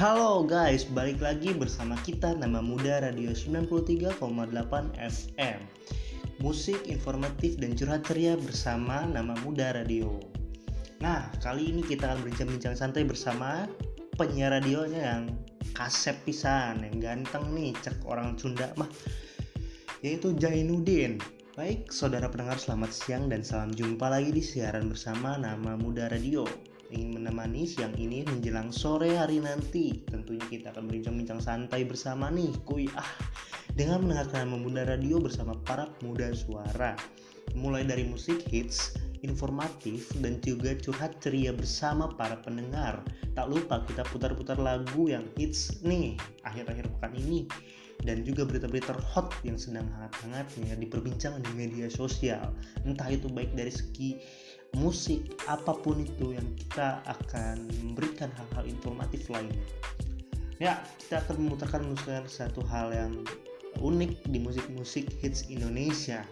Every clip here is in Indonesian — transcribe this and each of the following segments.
Halo guys, balik lagi bersama kita Nama Muda Radio 93,8 FM Musik informatif dan curhat ceria bersama Nama Muda Radio. Nah, kali ini kita akan berbincang-bincang santai bersama penyiar radionya yang kasep pisan Yang ganteng nih, cek orang Sunda mah. Yaitu Jainuddin. Baik, saudara pendengar selamat siang dan salam jumpa lagi di siaran bersama Nama Muda Radio ingin menemani siang ini menjelang sore hari nanti. Tentunya kita akan berbincang-bincang santai bersama nih, kuy ah, dengan mendengarkan Memunda Radio bersama para pemuda suara. Mulai dari musik hits, informatif, dan juga curhat ceria bersama para pendengar. Tak lupa kita putar-putar lagu yang hits nih akhir-akhir pekan ini dan juga berita-berita hot yang sedang hangat-hangatnya diperbincangkan di media sosial entah itu baik dari segi musik apa pun itu yang kita akan memberikan hal-hal informatif lainnya. Ya kita akan memutarkan musik satu hal yang unik di musik-musik hits Indonesia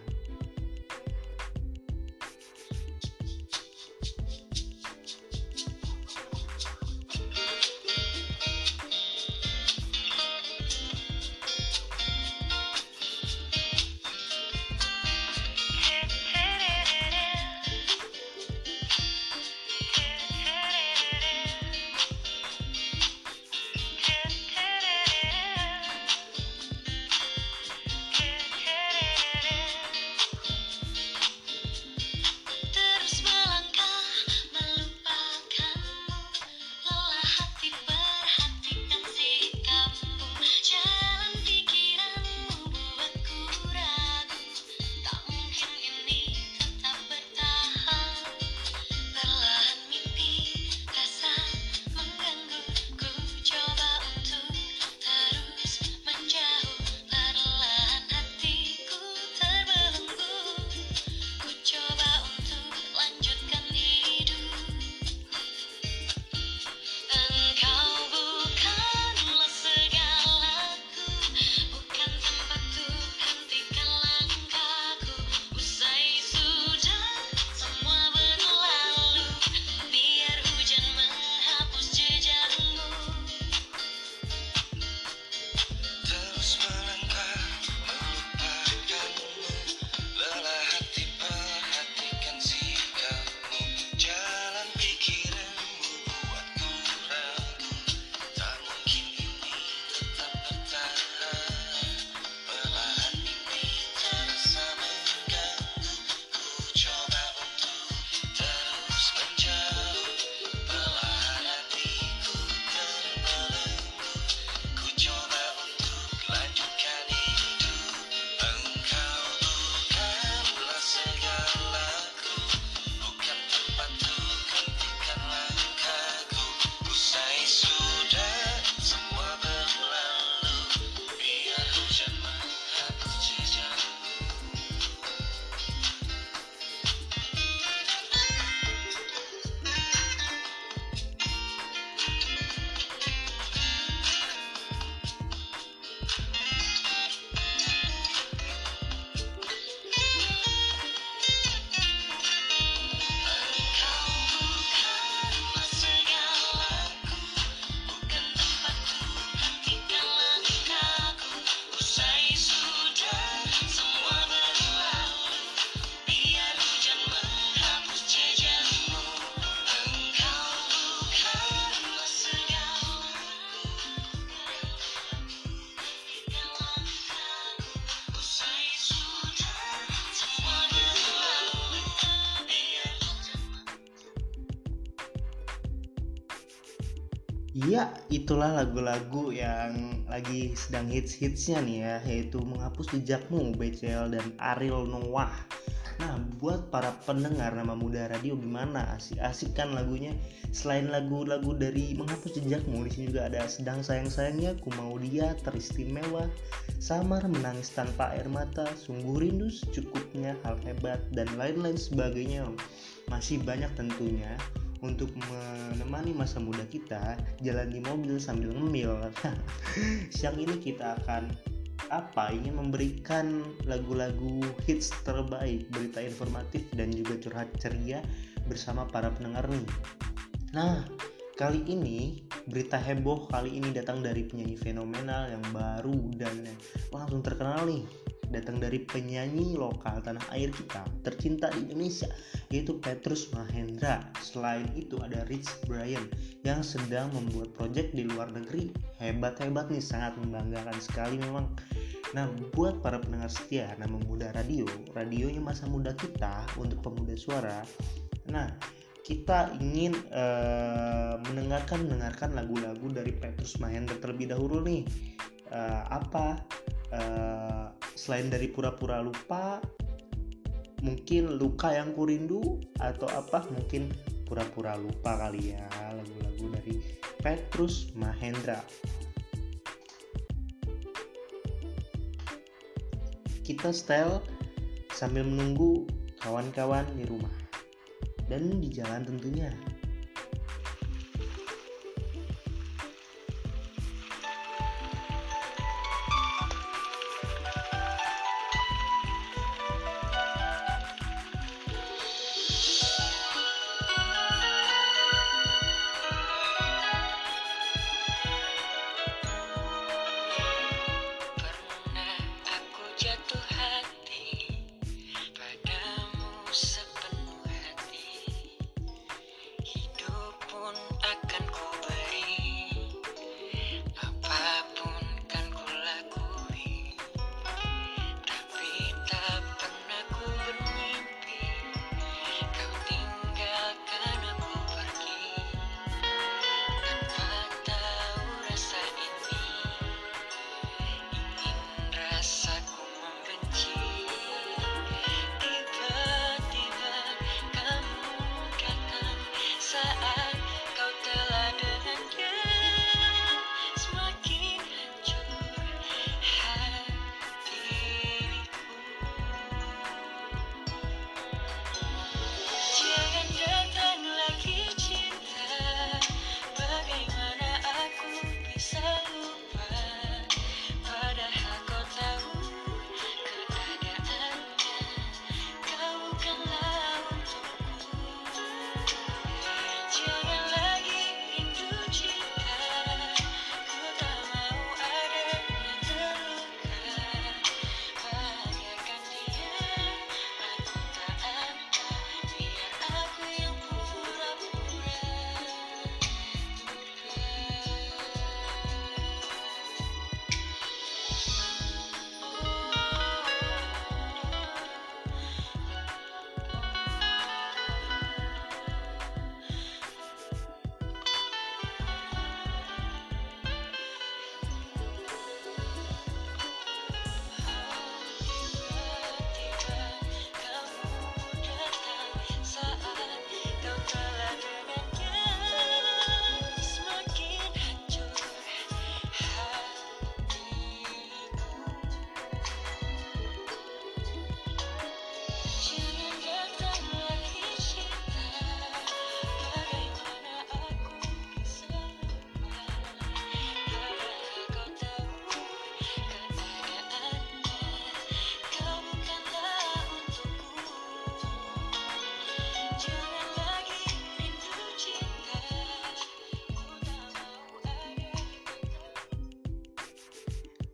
Iya, itulah lagu-lagu yang lagi sedang hits-hitsnya nih ya, yaitu Menghapus Jejakmu, BCL dan Ariel Noah. Nah, buat para pendengar nama muda radio gimana? Asik-asik kan lagunya? Selain lagu-lagu dari Menghapus Jejakmu, di sini juga ada Sedang Sayang-sayangnya, Ku Mau Dia, Teristimewa, Samar, Menangis Tanpa Air Mata, Sungguh Rindu, Cukupnya, Hal Hebat, dan lain-lain sebagainya. Masih banyak tentunya untuk menemani masa muda kita jalan di mobil sambil ngemil. Siang ini kita akan apa ingin memberikan lagu-lagu hits terbaik berita informatif dan juga curhat ceria bersama para pendengar nih. Nah Kali ini berita heboh kali ini datang dari penyanyi fenomenal yang baru dan langsung terkenal nih datang dari penyanyi lokal tanah air kita tercinta di Indonesia yaitu Petrus Mahendra. Selain itu ada Rich Brian yang sedang membuat proyek di luar negeri. Hebat-hebat nih, sangat membanggakan sekali memang. Nah, buat para pendengar setia nama muda radio, radionya masa muda kita untuk pemuda suara. Nah, kita ingin uh, mendengarkan mendengarkan lagu-lagu dari Petrus Mahendra terlebih dahulu nih. Uh, apa uh, selain dari pura-pura lupa mungkin luka yang kurindu atau apa mungkin pura-pura lupa kali ya lagu-lagu dari Petrus Mahendra. Kita style sambil menunggu kawan-kawan di rumah dan di jalan tentunya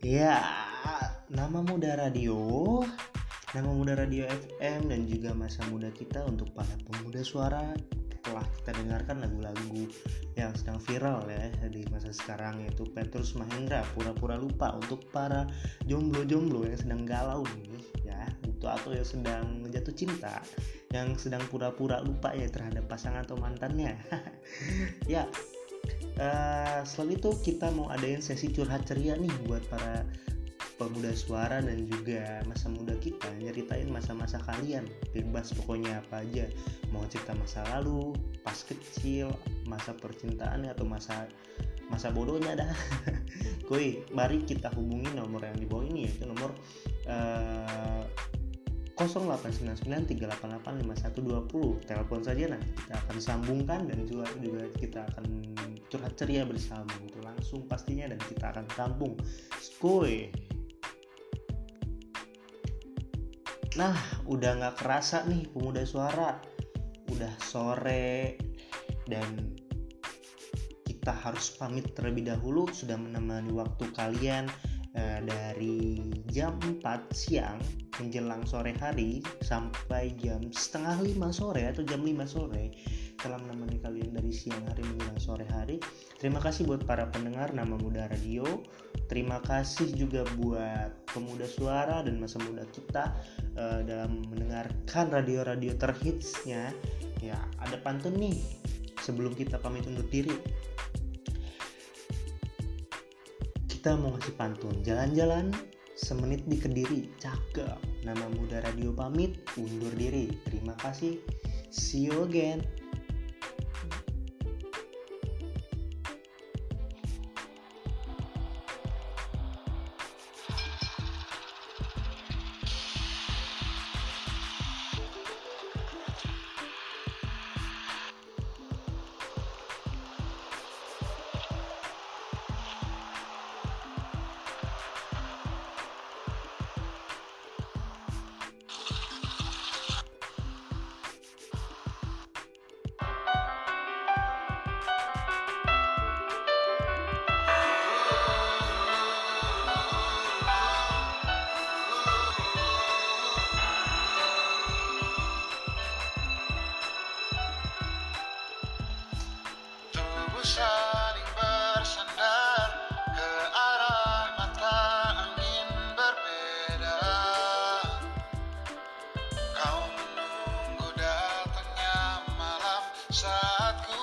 Ya, nama muda radio, nama muda radio FM dan juga masa muda kita untuk para pemuda suara telah kita dengarkan lagu-lagu yang sedang viral ya di masa sekarang yaitu Petrus Mahendra pura-pura lupa untuk para jomblo-jomblo yang sedang galau nih ya. Untuk atau yang sedang jatuh cinta yang sedang pura-pura lupa ya terhadap pasangan atau mantannya. Ya uh, selain itu kita mau adain sesi curhat ceria nih buat para pemuda suara dan juga masa muda kita. Nyeritain masa-masa kalian bebas pokoknya apa aja. Mau cerita masa lalu pas kecil masa percintaannya atau masa masa bodohnya dah. Koi, mari kita hubungi nomor yang di bawah ini yaitu nomor uh, 0899388520 telepon saja nanti kita akan sambungkan dan juga juga kita akan curhat ceria bersama. Itu langsung pastinya dan kita akan tampung skoy. Nah udah nggak kerasa nih pemuda suara. Udah sore dan kita harus pamit terlebih dahulu. Sudah menemani waktu kalian uh, dari jam 4 siang menjelang sore hari sampai jam setengah lima sore atau jam 5 sore telah menemani kalian dari siang hari menjelang sore hari. Terima kasih buat para pendengar Nama Muda Radio. Terima kasih juga buat pemuda suara dan masa muda kita uh, dalam mendengarkan radio-radio terhitsnya. Ya, ada pantun nih sebelum kita pamit undur diri. Kita mau ngasih pantun. Jalan-jalan semenit di Kediri. Cakep. Nama muda radio pamit undur diri. Terima kasih. See you again. saatku